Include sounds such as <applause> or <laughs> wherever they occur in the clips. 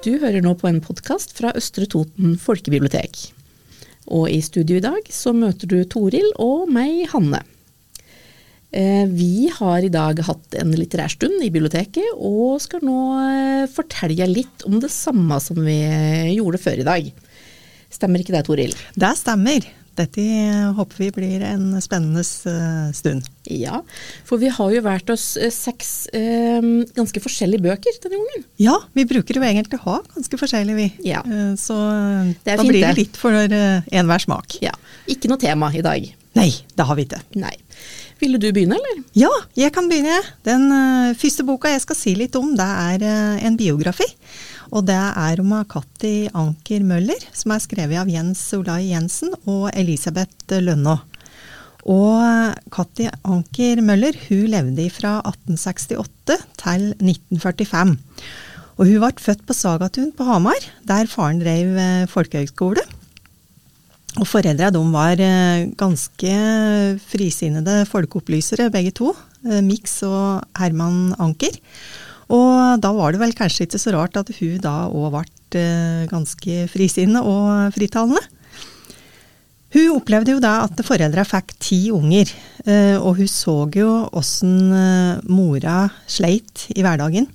Du hører nå på en podkast fra Østre Toten folkebibliotek. Og i studio i dag så møter du Toril og meg, Hanne. Eh, vi har i dag hatt en litterær stund i biblioteket, og skal nå eh, fortelle litt om det samme som vi gjorde før i dag. Stemmer ikke det, Toril? Det stemmer. Dette håper vi blir en spennende eh, stund. Ja, for vi har jo valgt oss eh, seks eh, ganske forskjellige bøker denne gangen. Ja, vi bruker jo egentlig å ha ganske forskjellige, vi. Ja. Eh, så da fint, blir det litt for enhver smak. Ja. Ikke noe tema i dag. Nei, det har vi ikke. Nei. Ville du begynne, eller? Ja, jeg kan begynne. Den første boka jeg skal si litt om, det er en biografi. Og det er om Katti Anker Møller, som er skrevet av Jens Olai Jensen og Elisabeth Lønnå. Og Katti Anker Møller hun levde fra 1868 til 1945. Og hun ble født på Sagatun på Hamar, der faren drev eh, folkehøgskole. Og foreldra var eh, ganske frisinnede folkeopplysere, begge to. Eh, Mix og Herman Anker. Og da var det vel kanskje ikke så rart at hun da òg ble eh, ganske frisinnet og fritalende. Hun opplevde jo da at foreldra fikk ti unger, eh, og hun så jo åssen eh, mora sleit i hverdagen.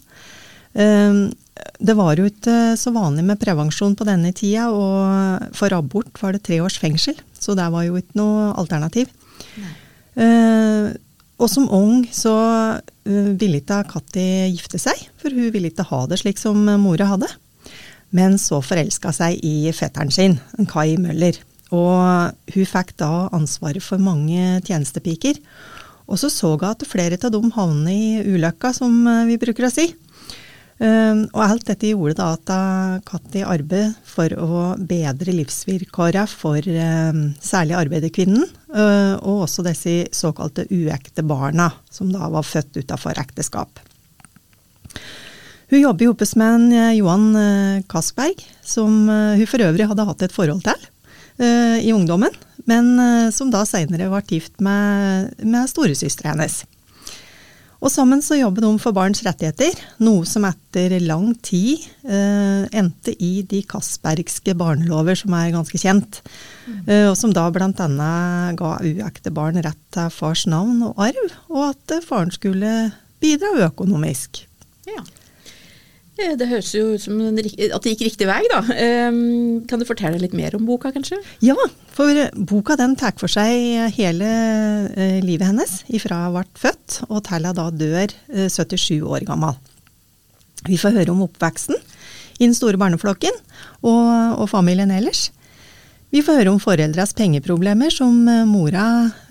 Det var jo ikke så vanlig med prevensjon på denne tida, og for abort var det tre års fengsel, så det var jo ikke noe alternativ. Nei. Og som ung så uh, ville ikke Katti gifte seg, for hun ville ikke ha det slik som mora hadde. Men så forelska seg i fetteren sin, Kai Møller. Og hun fikk da ansvaret for mange tjenestepiker. Og så så hun at flere av dem havnet i ulykka, som eh, vi bruker å si. Um, og alt dette gjorde da at Katti arbeidet for å bedre livsvilkårene for um, særlig arbeiderkvinnen, uh, og også disse såkalte uekte barna, som da var født utenfor ekteskap. Hun jobber sammen med en Johan Castberg, som hun for øvrig hadde hatt et forhold til i ungdommen, men som da senere ble gift med, med storesøstera hennes. Og sammen så jobber de for barns rettigheter, noe som etter lang tid eh, endte i de Castbergske barnelover, som er ganske kjent. Mm. Eh, og som da bl.a. ga uekte barn rett til fars navn og arv, og at faren skulle bidra økonomisk. Ja. Eh, det høres jo ut som at det gikk riktig vei, da. Ehm, kan du fortelle litt mer om boka, kanskje? Ja, for boka den tar for seg hele eh, livet hennes ifra hun ble født og til hun da dør 77 eh, år gammel. Vi får høre om oppveksten i den store barneflokken og, og familien ellers. Vi får høre om foreldres pengeproblemer, som mora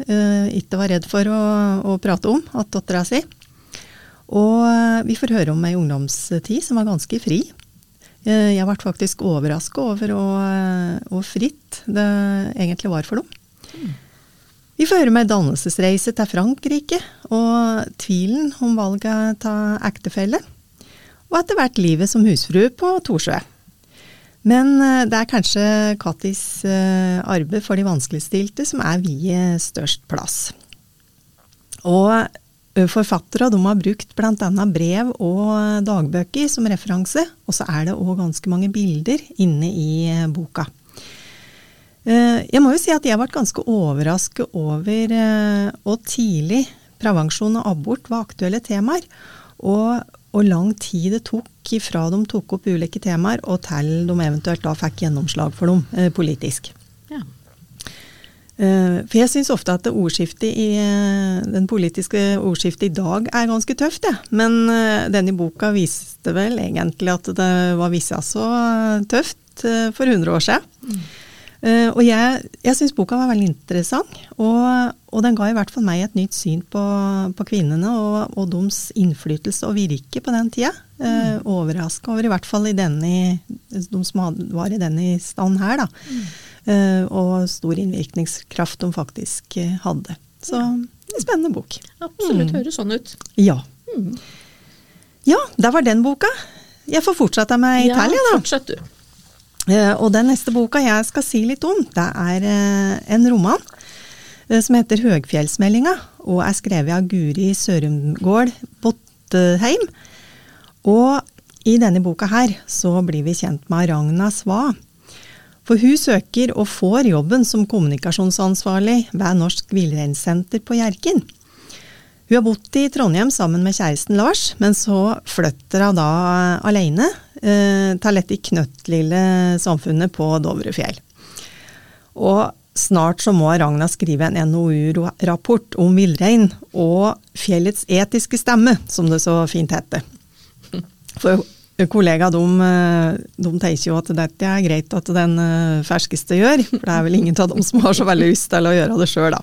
eh, ikke var redd for å, å prate om, at dattera si. Og eh, vi får høre om ei ungdomstid som var ganske fri. Eh, jeg ble faktisk overraska over hvor eh, fritt det egentlig var for dem. Vi får høre om ei dannelsesreise til Frankrike, og tvilen om valget av ektefelle. Og etter hvert livet som husfrue på Torsjø. Men det er kanskje Kattis arbeid for de vanskeligstilte som er viet størst plass. Og Forfattere de har brukt bl.a. brev og dagbøker som referanse, og så er det òg ganske mange bilder inne i eh, boka. Eh, jeg må jo si at jeg ble ganske overrasket over eh, hvor tidlig prevensjon og abort var aktuelle temaer, og hvor lang tid det tok fra de tok opp ulike temaer og til de eventuelt da fikk gjennomslag for dem politisk. Uh, for jeg syns ofte at ordskiftet i uh, den politiske ordskiftet i dag er ganske tøft, ja. Men uh, denne boka viste vel egentlig at det var vissa så tøft for 100 år siden. Mm. og jeg, jeg syns boka var veldig interessant, og, og, den ga i hvert fall meg et nytt syn på, på kvinnene og, og deres innflytelse og virke på den tida. Mm. Overraska over, i hvert fall i denne, de som var i denne stand her, da. Mm. Eh, og stor innvirkningskraft de faktisk eh, hadde. Så en spennende bok. Absolutt mm. høres sånn ut. Ja. Mm. Ja, der var den boka. Jeg får fortsette med Italia, da. Ja, fortsett du. Eh, og den neste boka jeg skal si litt om, det er en roman som heter 'Høgfjellsmeldinga', og er skrevet av Guri Sørumgård Bottheim. Og I denne boka her så blir vi kjent med Ragna Sva. For hun søker og får jobben som kommunikasjonsansvarlig ved Norsk Villreinsenter på Hjerkinn. Hun har bodd i Trondheim sammen med kjæresten Lars, men så flytter hun da alene eh, til dette knøttlille samfunnet på Dovrefjell. Og snart så må Ragna skrive en NOU-rapport om villrein og fjellets etiske stemme, som det så fint heter. For kollega de, de tenker jo at dette er greit at den eh, ferskeste gjør, for det er vel ingen av dem som har så veldig lyst til å gjøre det sjøl, da.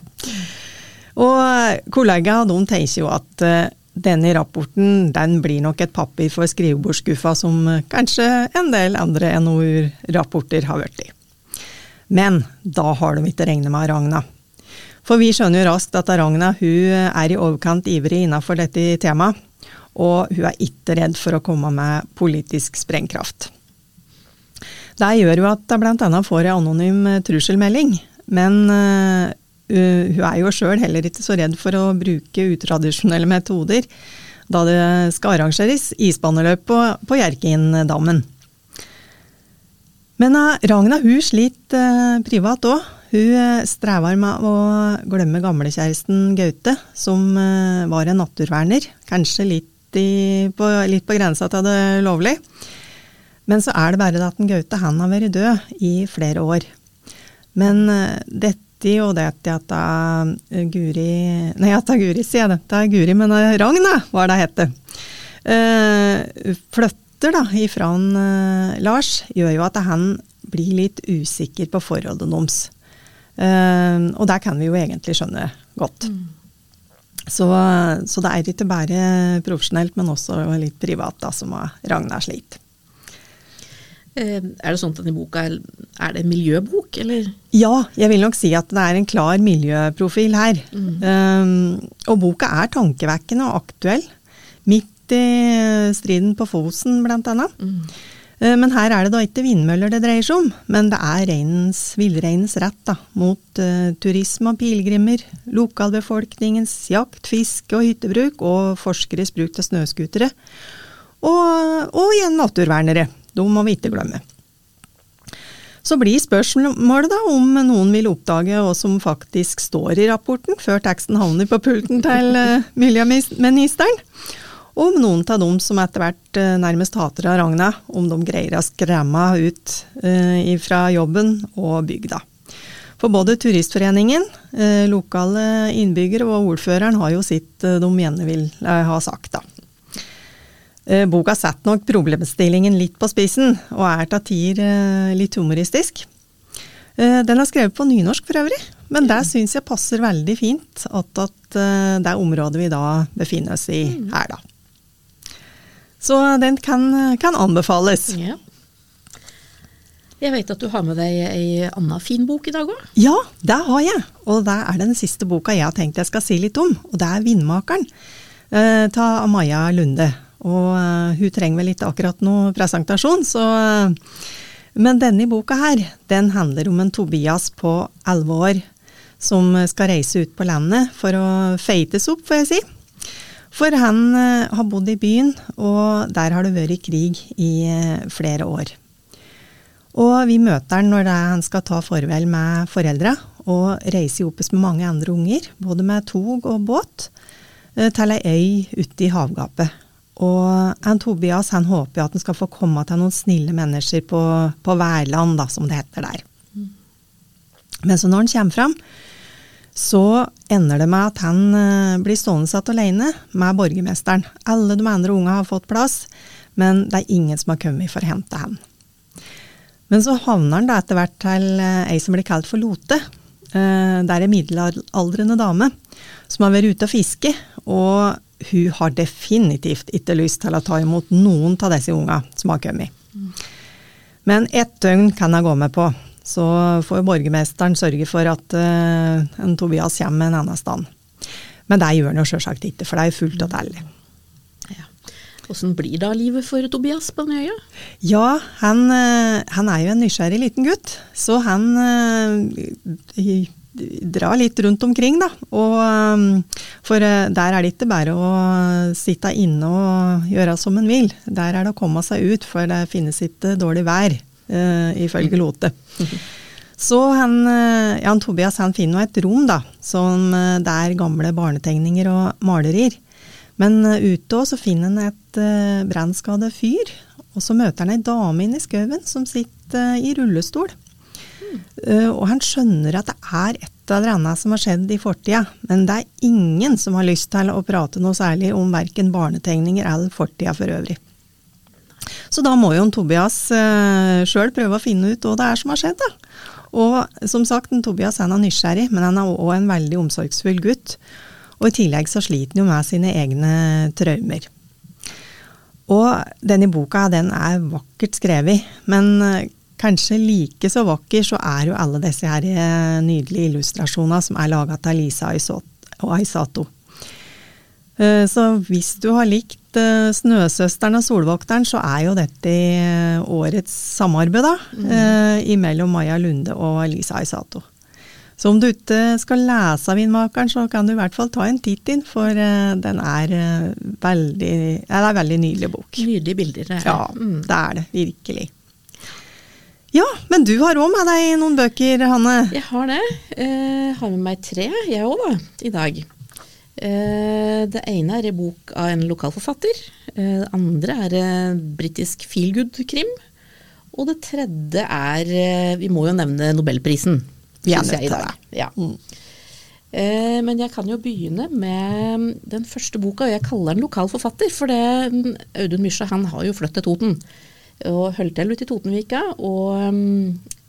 Og kollega de tenker jo at eh, denne rapporten den blir nok et papir for skrivebordsskuffa som kanskje en del andre NOU-rapporter har vært i. Men da har de ikke regnet med Ragna. For vi skjønner jo raskt at Ragna hun er i overkant ivrig innenfor dette temaet, og hun er ikke redd for å komme med politisk sprengkraft. Det gjør jo at hun bl.a. får en anonym trusselmelding, men uh, hun er jo sjøl heller ikke så redd for å bruke utradisjonelle metoder da det skal arrangeres isbaneløp på, på Hjerkindammen. Men uh, Ragna hun sliter privat òg. Hun strever med å glemme gamlekjæresten Gaute, som var en naturverner. Kanskje litt, i, på, litt på grensa til det lovlig. Men så er det bare det at en Gaute han har vært død i flere år. Men dette og dette at det Guri Nei, at Guri, sier jeg det. Det er Guri, men Ragna, hva er det heter. Uh, flytter da, ifra han, uh, Lars, gjør jo at han blir litt usikker på forholdet deres. Uh, og det kan vi jo egentlig skjønne godt. Mm. Så, så, det er ikke bare profesjonelt, men også litt privat da, som Ragnar sliter. Uh, er det sånn at denne boka er, er det en miljøbok, eller? Ja, jeg vil nok si at det er en klar miljøprofil her. Mm. Um, og boka er tankevekkende og aktuell. Midt i striden på Fosen, blant annet. Mm. Eh, men her er det da ikke vindmøller det dreier seg om, men det er reinens, villreinens rett da, mot uh, turisme og pilegrimer, lokalbefolkningens jakt, fiske og hyttebruk, og forskeres bruk av snøscootere. Og, og igjen naturvernere. De må vi ikke glemme. Så blir spørsmålet da om noen vil oppdage hva som faktisk står i rapporten, før teksten havner på pulten til uh, miljøministeren. Og noen av dem som etter hvert eh, nærmest hater av Ragna, om de greier å skremme ut eh, fra jobben og bygda. For både Turistforeningen, eh, lokale innbyggere og ordføreren har jo sitt de gjerne vil ha sagt, da. Boka setter nok problemstillingen litt på spissen, og er til tider litt humoristisk. Den er skrevet på nynorsk for øvrig, men det syns jeg passer veldig fint at, at det er området vi da befinner oss i er her, da. Så den kan, kan anbefales. Ja. Jeg vet at du har med deg ei anna fin bok i dag òg? Ja, det har jeg. Og det er den siste boka jeg har tenkt jeg skal si litt om. Og det er 'Vindmakeren' eh, av Maja Lunde. Og uh, hun trenger vel ikke akkurat noe presentasjon, så uh, Men denne boka her, den handler om en Tobias på elleve år som skal reise ut på landet for å feites opp, får jeg si. For han uh, har bodd i byen, og der har det vært krig i uh, flere år. Og vi møter han når han skal ta farvel med foreldra og reiser sammen med mange andre unger, både med tog og båt, uh, til ei øy ute i havgapet. Og han Tobias han håper at han skal få komme til noen snille mennesker på, på Værland, da, som det heter der. Mm. Men så når han kommer fram, så ender det med at han eh, blir stående satt alene med borgermesteren. Alle de andre unga har fått plass, men det er ingen som har kommet for å hente han. Men så havner han da etter hvert til eh, ei som blir kalt for Lote. Eh, det er ei middelaldrende dame som har vært ute og fiske, og hun har definitivt ikke lyst til å ta imot noen av disse unga som har kommet. Men ett døgn kan hun gå med på. Så får borgermesteren sørge for at uh, en Tobias kommer en annen sted. Men det gjør han jo sjølsagt ikke, for det er fullt av deilig. Ja. Hvordan blir da livet for Tobias på den øya? Ja, han, uh, han, er jo en nysgjerrig liten gutt. Så han uh, dra litt rundt omkring, da. Og, um, for der er det ikke bare å sitte inne og gjøre som en vil. Der er det å komme seg ut, for det finnes ikke dårlig vær, uh, ifølge Lote. Så han, uh, Jan Tobias han finner et rom da, som det er gamle barnetegninger og malerier. Men ute også, så finner han et uh, brannskada fyr, og så møter han ei dame inne i skauen som sitter i rullestol. Uh, og han skjønner at det er et eller annet som har skjedd i fortida, men det er ingen som har lyst til å prate noe særlig om verken barnetegninger eller fortida for øvrig. Så da må jo en Tobias eh, sjøl prøve å finne ut hva det er som har skjedd. da. Og som sagt, en Tobias han er nysgjerrig, men han er òg en veldig omsorgsfull gutt. Og i tillegg så sliter han jo med sine egne traumer. Og denne boka den er vakkert skrevet, men eh, Kanskje like så vakker så er jo alle disse her eh, nydelige illustrasjonene som er laga av Lisa og Aisato. Eh, så hvis du har likt eh, 'Snøsøsteren og solvokteren', så er jo dette årets samarbeid da, mm. mellom Maja Lunde og Lisa Aisato. Så om du ikke skal lese av 'Vindmakeren', så kan du i hvert fall ta en titt inn, for den er veldig, det er en veldig nydelig bok. Nydelige bilder. Det er. Ja, mm. det er det. Virkelig. Ja, men du har òg med deg noen bøker, Hanne? Jeg har det. Eh, har med meg tre, jeg òg, da, i dag. Eh, det ene er en bok av en lokal forfatter. Eh, det andre er britisk feelgood-krim. Og det tredje er Vi må jo nevne nobelprisen, syns jeg i dag. Ja. Mm. Men jeg kan jo begynne med den første boka, og jeg kaller den lokal forfatter. For det, Audun Mysja han har jo flyttet til Toten og holdt til ute i Totenvika. Og 9.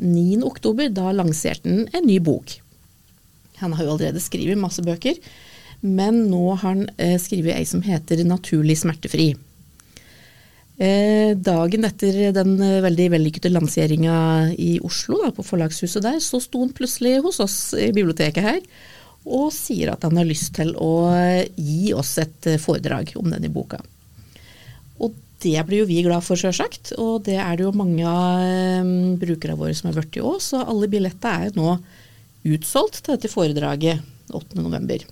Um, oktober, da lanserte han en ny bok. Han har jo allerede skrevet masse bøker, men nå har han eh, skrevet ei som heter 'Naturlig smertefri'. Eh, dagen etter den eh, veldig vellykkede lanseringa i Oslo, da, på forlagshuset der, så sto han plutselig hos oss i biblioteket her og sier at han har lyst til å gi oss et foredrag om denne boka. Og det blir jo vi glad for, sjølsagt. Og det er det jo mange av brukerne våre som har blitt i òg. Så alle billetter er jo nå utsolgt til dette foredraget 8.11.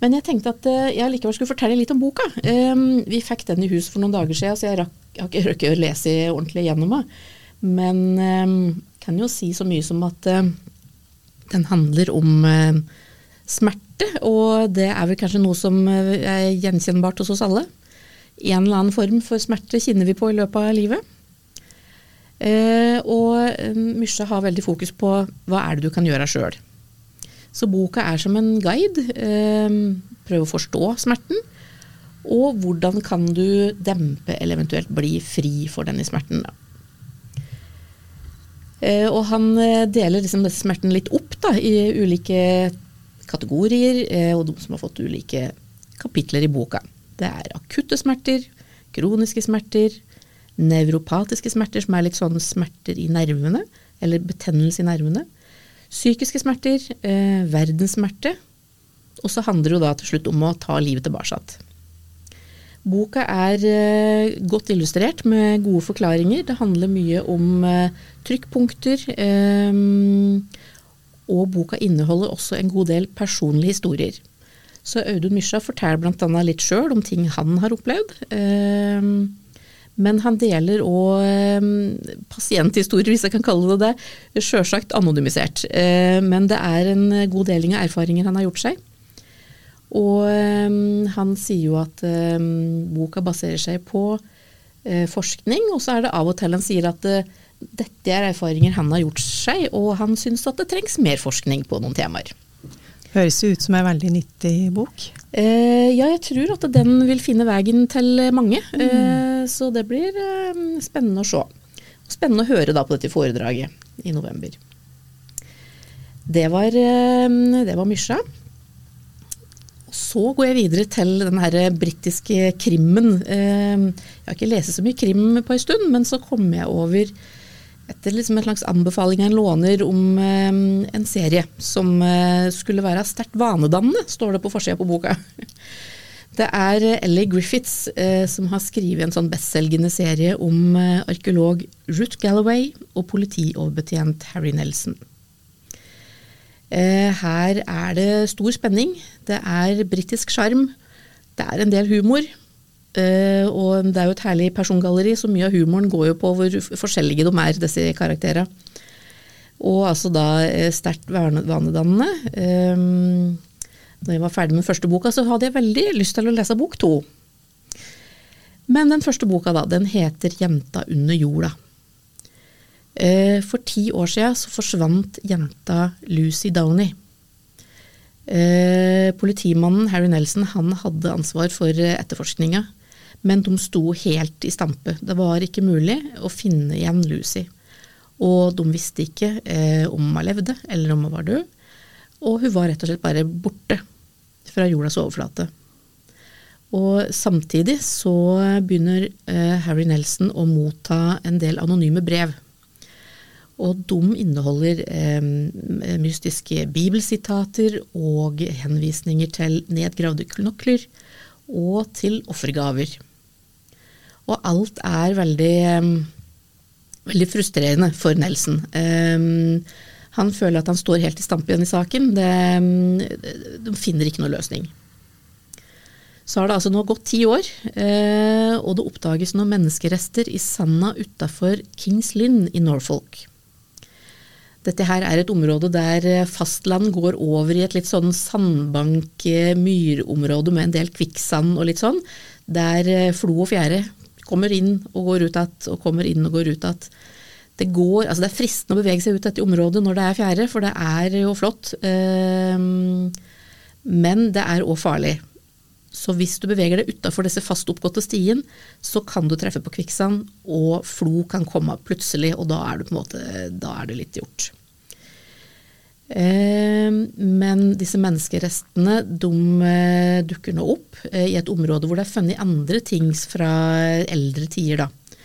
Men jeg tenkte at uh, jeg likevel skulle fortelle litt om boka. Um, vi fikk den i hus for noen dager siden, så jeg, rakk, har ikke rukket å lese ordentlig gjennom den. Men jeg kan jo si så mye som at uh, den handler om uh, smerte, og det er vel kanskje noe som er gjenkjennbart hos oss alle en eller annen form for smerte kjenner vi på i løpet av livet. Eh, og eh, Mysja har veldig fokus på hva er det du kan gjøre sjøl. Så boka er som en guide. Eh, prøve å forstå smerten. Og hvordan kan du dempe eller eventuelt bli fri for denne smerten. Da. Eh, og han eh, deler liksom smerten litt opp da, i ulike kategorier, eh, og de som har fått ulike kapitler i boka. Det er akutte smerter, kroniske smerter, nevropatiske smerter, som er litt sånn smerter i nervene, eller betennelse i nervene. Psykiske smerter, eh, verdenssmerte. Og så handler det jo da til slutt om å ta livet tilbake. Boka er eh, godt illustrert med gode forklaringer. Det handler mye om eh, trykkpunkter. Eh, og boka inneholder også en god del personlige historier. Så Audun Mysja forteller bl.a. litt sjøl om ting han har opplevd. Ehm, men han deler òg ehm, pasienthistorier, hvis jeg kan kalle det det. Sjølsagt anonymisert. Ehm, men det er en god deling av erfaringer han har gjort seg. Og han sier jo at boka baserer seg på eh, forskning, og så er det av og til han sier at eh, dette er erfaringer han har gjort seg, og han syns at det trengs mer forskning på noen temaer. Høres ut som en veldig nyttig bok. Eh, ja, jeg tror at den vil finne veien til mange. Mm. Eh, så det blir eh, spennende å se. Spennende å høre da på dette foredraget i november. Det var, eh, det var Mysja. Så går jeg videre til den her britiske krimmen. Eh, jeg har ikke lest så mye krim på en stund, men så kom jeg over etter liksom en slags anbefaling av en låner om eh, en serie som eh, skulle være sterkt vanedannende, står det på forsida på boka. <laughs> Det er Ellie Griffiths eh, som har skrevet en sånn bestselgende serie om eh, arkeolog Ruth Galloway og politioverbetjent Harry Nelson. Eh, her er det stor spenning. Det er britisk sjarm. Det er en del humor. Eh, og det er jo et herlig persongalleri, så mye av humoren går jo på hvor forskjellige de er, disse karakterene. Og altså da eh, sterkt vanedannende. Um, når jeg var ferdig med første boka, så hadde jeg veldig lyst til å lese bok to. Men den første boka, da, den heter 'Jenta under jorda'. Uh, for ti år siden så forsvant jenta Lucy Downey. Uh, politimannen Harry Nelson han hadde ansvar for etterforskninga men de sto helt i stampe. Det var ikke mulig å finne igjen Lucy. Og de visste ikke eh, om hun levde eller om hun var død. Og hun var rett og slett bare borte fra jordas overflate. Og samtidig så begynner eh, Harry Nelson å motta en del anonyme brev. Og de inneholder eh, mystiske bibelsitater og henvisninger til nedgravde knokler og til offergaver. Og alt er veldig, veldig frustrerende for Nelson. Han føler at han står helt i stampen i saken. de finner ikke noe løsning. Så har det altså nå gått ti år, eh, og det oppdages noen menneskerester i sanda utafor Kings Lynn i Norfolk. Dette her er et område der fastland går over i et litt sånn sandbank-myrområde med en del kvikksand og litt sånn, der eh, flo og fjære kommer inn og går ut igjen, og kommer inn og går ut igjen. Det, går, altså det er fristende å bevege seg ut dette området når det er fjære, for det er jo flott. Ehm, men det er òg farlig. Så hvis du beveger deg utafor disse fast oppgåtte stien, så kan du treffe på kvikksand, og flo kan komme plutselig, og da er, du på en måte, da er det litt gjort. Men disse menneskerestene de eh, dukker nå opp eh, i et område hvor det er funnet andre ting fra eldre tider. Da.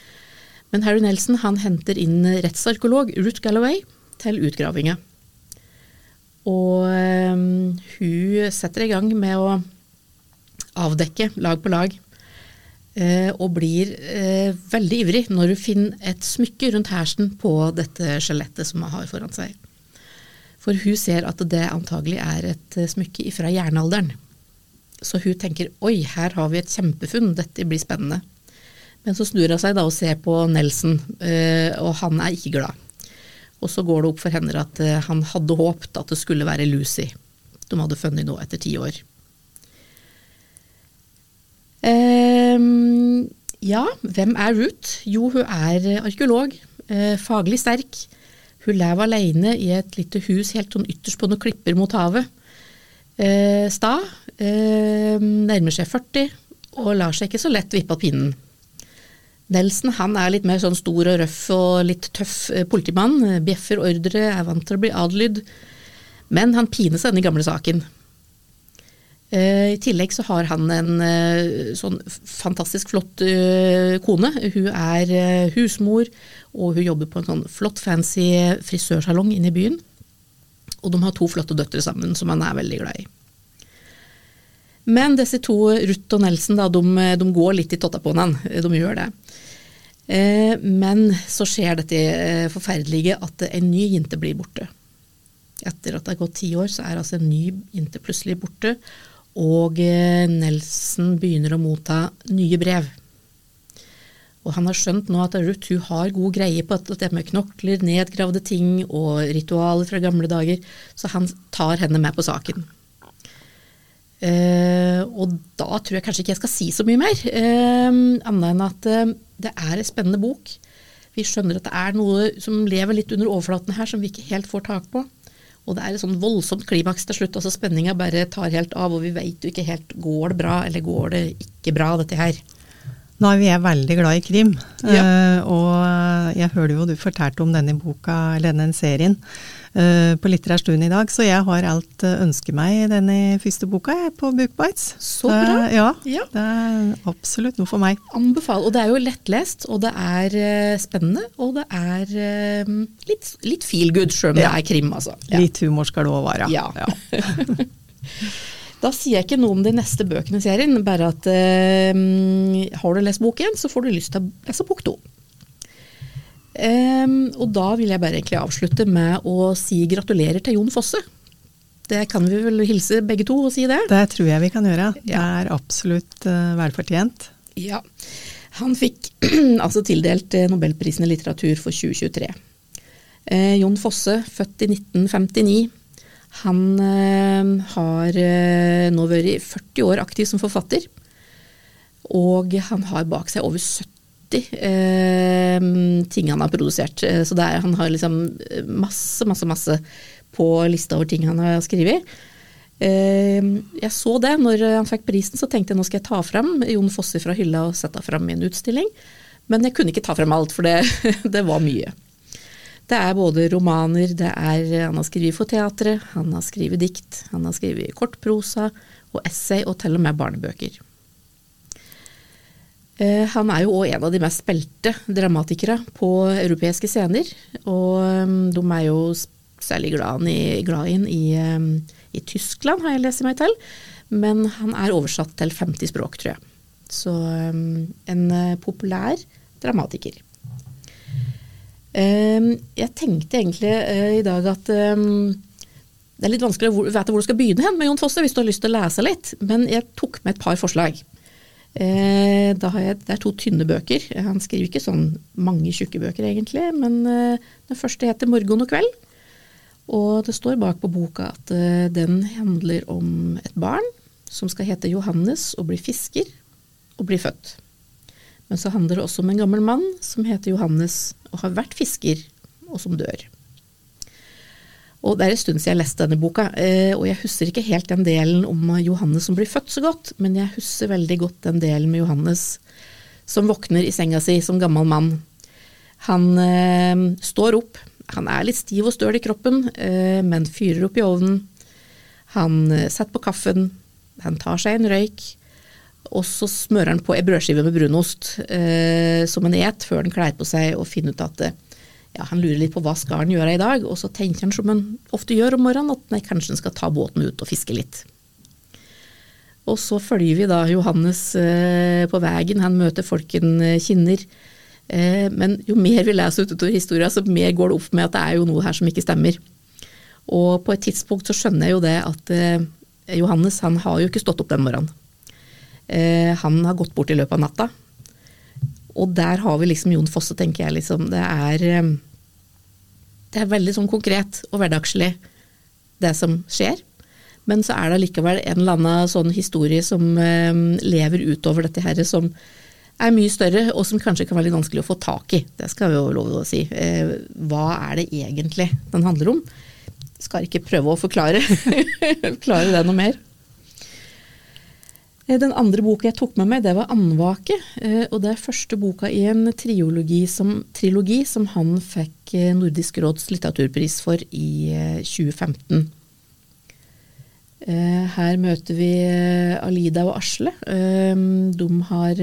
Men Harry Nelson han henter inn rettsarkeolog Ruth Galloway til utgravinga. Og ehm, hun setter i gang med å avdekke lag på lag. Og blir veldig ivrig når hun finner et smykke rundt hersen på dette skjelettet som hun har foran seg. For hun ser at det antagelig er et eh, smykke fra jernalderen. Så hun tenker oi, her har vi et kjempefunn, dette blir spennende. Men så snur hun seg da og ser på Nelson, eh, og han er ikke glad. Og så går det opp for henne at eh, han hadde håpet at det skulle være Lucy de hadde funnet nå etter ti år. Um, ja, hvem er Ruth? Jo, hun er arkeolog. faglig sterk. Hun lever alene i et lite hus helt sånn ytterst på noen klipper mot havet. Eh, sta. Eh, nærmer seg 40 og lar seg ikke så lett vippe av pinnen. Nelson han er litt mer sånn stor og røff og litt tøff eh, politimann. Bjeffer ordre, er vant til å bli adlydd. Men han pines denne gamle saken. Eh, I tillegg så har han en eh, sånn fantastisk flott eh, kone. Hun er husmor og hun jobber på en sånn flott, fancy frisørsalong inne i byen. Og de har to flotte døtre sammen, som han er veldig glad i. Men disse to, Ruth og Nelson, da, de, de går litt i totta på hverandre. De gjør det. Men så skjer dette forferdelige at en ny jente blir borte. Etter at det har gått ti år, så er altså en ny jente plutselig borte. Og eh, Nelson begynner å motta nye brev. Og han har skjønt nå at Ruth hun har god greie på at det med knokler, nedgravde ting og ritualer fra gamle dager, så han tar henne med på saken. Eh, og da tror jeg kanskje ikke jeg skal si så mye mer, eh, annet enn at eh, det er en spennende bok. Vi skjønner at det er noe som lever litt under overflaten her, som vi ikke helt får tak på. Og det er et sånn voldsomt klimaks til slutt. altså Spenninga bare tar helt av, og vi veit jo ikke helt går det bra eller går det ikke bra, dette her. Nå er vi veldig glad i krim, ja. uh, og jeg hører jo du fortalte om denne boka, eller denne serien, uh, på Litterær stund i dag, så jeg har alt uh, ønsket meg i denne første boka jeg, på Bookbites. Så bra. Ja, ja, det er absolutt noe for meg. Anbefal. Og det er jo lettlest, og det er spennende, og det er litt, litt feel good, sjøl om ja. det er krim, altså. Litt humor skal det òg være. Ja. <laughs> Da sier jeg ikke noe om de neste bøkene i serien, bare at eh, har du lest bok én, så får du lyst til å lese bok to. Um, og da vil jeg bare egentlig avslutte med å si gratulerer til Jon Fosse. det kan vi vel hilse begge to og si det. Det tror jeg vi kan gjøre. Det er absolutt uh, velfortjent. Ja. Han fikk <clears throat> altså tildelt eh, Nobelprisen i litteratur for 2023. Eh, Jon Fosse, født i 1959. Han eh, har eh, nå vært 40 år aktiv som forfatter. Og han har bak seg over 70 eh, ting han har produsert. Så er, han har liksom masse, masse, masse på lista over ting han har skrevet. Jeg så det når han fikk prisen, så tenkte jeg nå skal jeg ta fram Jon Fosse fra hylla og sette fram i en utstilling. Men jeg kunne ikke ta frem alt, for det, <laughs> det var mye. Det er både romaner, det er, han har skrevet for teatret, han har skrevet dikt, han har skrevet kortprosa og essay og til og med barnebøker. Eh, Han er jo òg en av de mest spilte dramatikere på europeiske scener. Og um, de er jo særlig glad i, glad inn i, um, i Tyskland, har jeg lest meg til. Men han er oversatt til 50 språk, tror jeg. Så en eh, populær dramatiker. Um, jeg tenkte egentlig eh, i dag at um, det er litt vanskelig å vite hvor du skal begynne hen med Jon Fosse hvis du har lyst til å lese litt, men jeg tok med et par forslag. Eh, jeg, det er to tynne bøker. Han skriver ikke sånn mange tjukke bøker egentlig, men eh, den første heter 'Morgen og kveld'. Og det står bak på boka at den handler om et barn som skal hete Johannes og bli fisker og bli født. Men så handler det også om en gammel mann som heter Johannes og har vært fisker, og som dør. Og Det er en stund siden jeg leste denne boka, eh, og jeg husker ikke helt den delen om Johannes som blir født så godt, men jeg husker veldig godt den delen med Johannes som våkner i senga si som gammel mann. Han eh, står opp, han er litt stiv og støl i kroppen, eh, men fyrer opp i ovnen. Han eh, setter på kaffen, han tar seg en røyk, og så smører han på ei brødskive med brunost eh, som han et før han kler på seg og finner ut at eh, ja, han lurer litt på hva skal han gjøre i dag, og så tenker han som han ofte gjør om morgenen, at nei, kanskje han skal ta båten ut og fiske litt. Og så følger vi da Johannes eh, på veien, han møter folken eh, kinner. Eh, men jo mer vi leser utover historien, så mer går det opp med at det er jo noe her som ikke stemmer. Og på et tidspunkt så skjønner jeg jo det at eh, Johannes han har jo ikke stått opp den morgenen. Eh, han har gått bort i løpet av natta. Og der har vi liksom Jon Fosse, tenker jeg. liksom. Det er, eh, det er veldig sånn konkret og hverdagslig, det som skjer. Men så er det likevel en eller annen sånn historie som eh, lever utover dette her, som er mye større, og som kanskje kan være litt vanskelig å få tak i. Det skal vi jo lov å si. Hva er det egentlig den handler om? Skal ikke prøve å forklare, <laughs> forklare det noe mer. Eh, Den andre boka jeg tok med meg, det var 'Andvake'. eh, Og det er første boka i en som, trilogi som han fikk eh, Nordisk råds litteraturpris for i eh, 2015. Eh, Her møter vi Alida og Asle. De har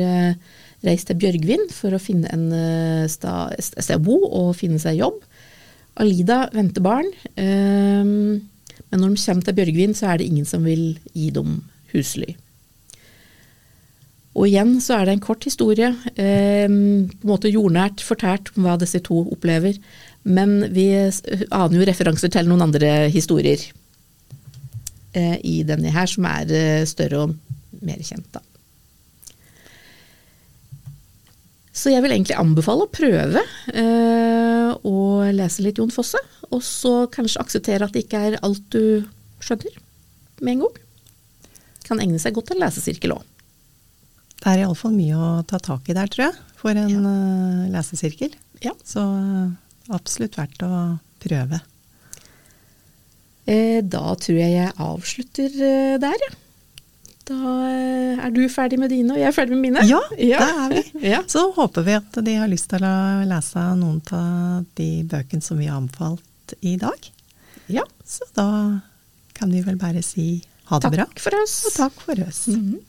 reist til Bjørgvin for å finne en sted å bo og finne seg jobb. Alida venter barn, men når de kommer til Bjørgvin, så er det ingen som vil gi dem husly. Og igjen så er det en kort historie, eh, på en måte jordnært fortært om hva disse to opplever. Men vi aner jo referanser til noen andre historier eh, i denne her, som er eh, større og mer kjent. da. Så jeg vil egentlig anbefale å prøve eh, å lese litt Jon Fosse, og så kanskje akseptere at det ikke er alt du skjønner med en gang. Kan egne seg godt til en lesesirkel òg. Det er iallfall mye å ta tak i der, tror jeg, for en eh, lesesirkel. Ja. Så eh, absolutt verdt å prøve. Eh, Da tror jeg jeg avslutter eh, der, ja. Da eh, er du ferdig med dine, og jeg er ferdig med mine. Ja, det er vi. <laughs> Ja. Så håper vi at de har lyst til å lese noen av de bøkene som vi har anbefalt i dag. ja. Så da kan vi vel bare si ha det bra. Takk for oss. Og takk for oss. Mhm.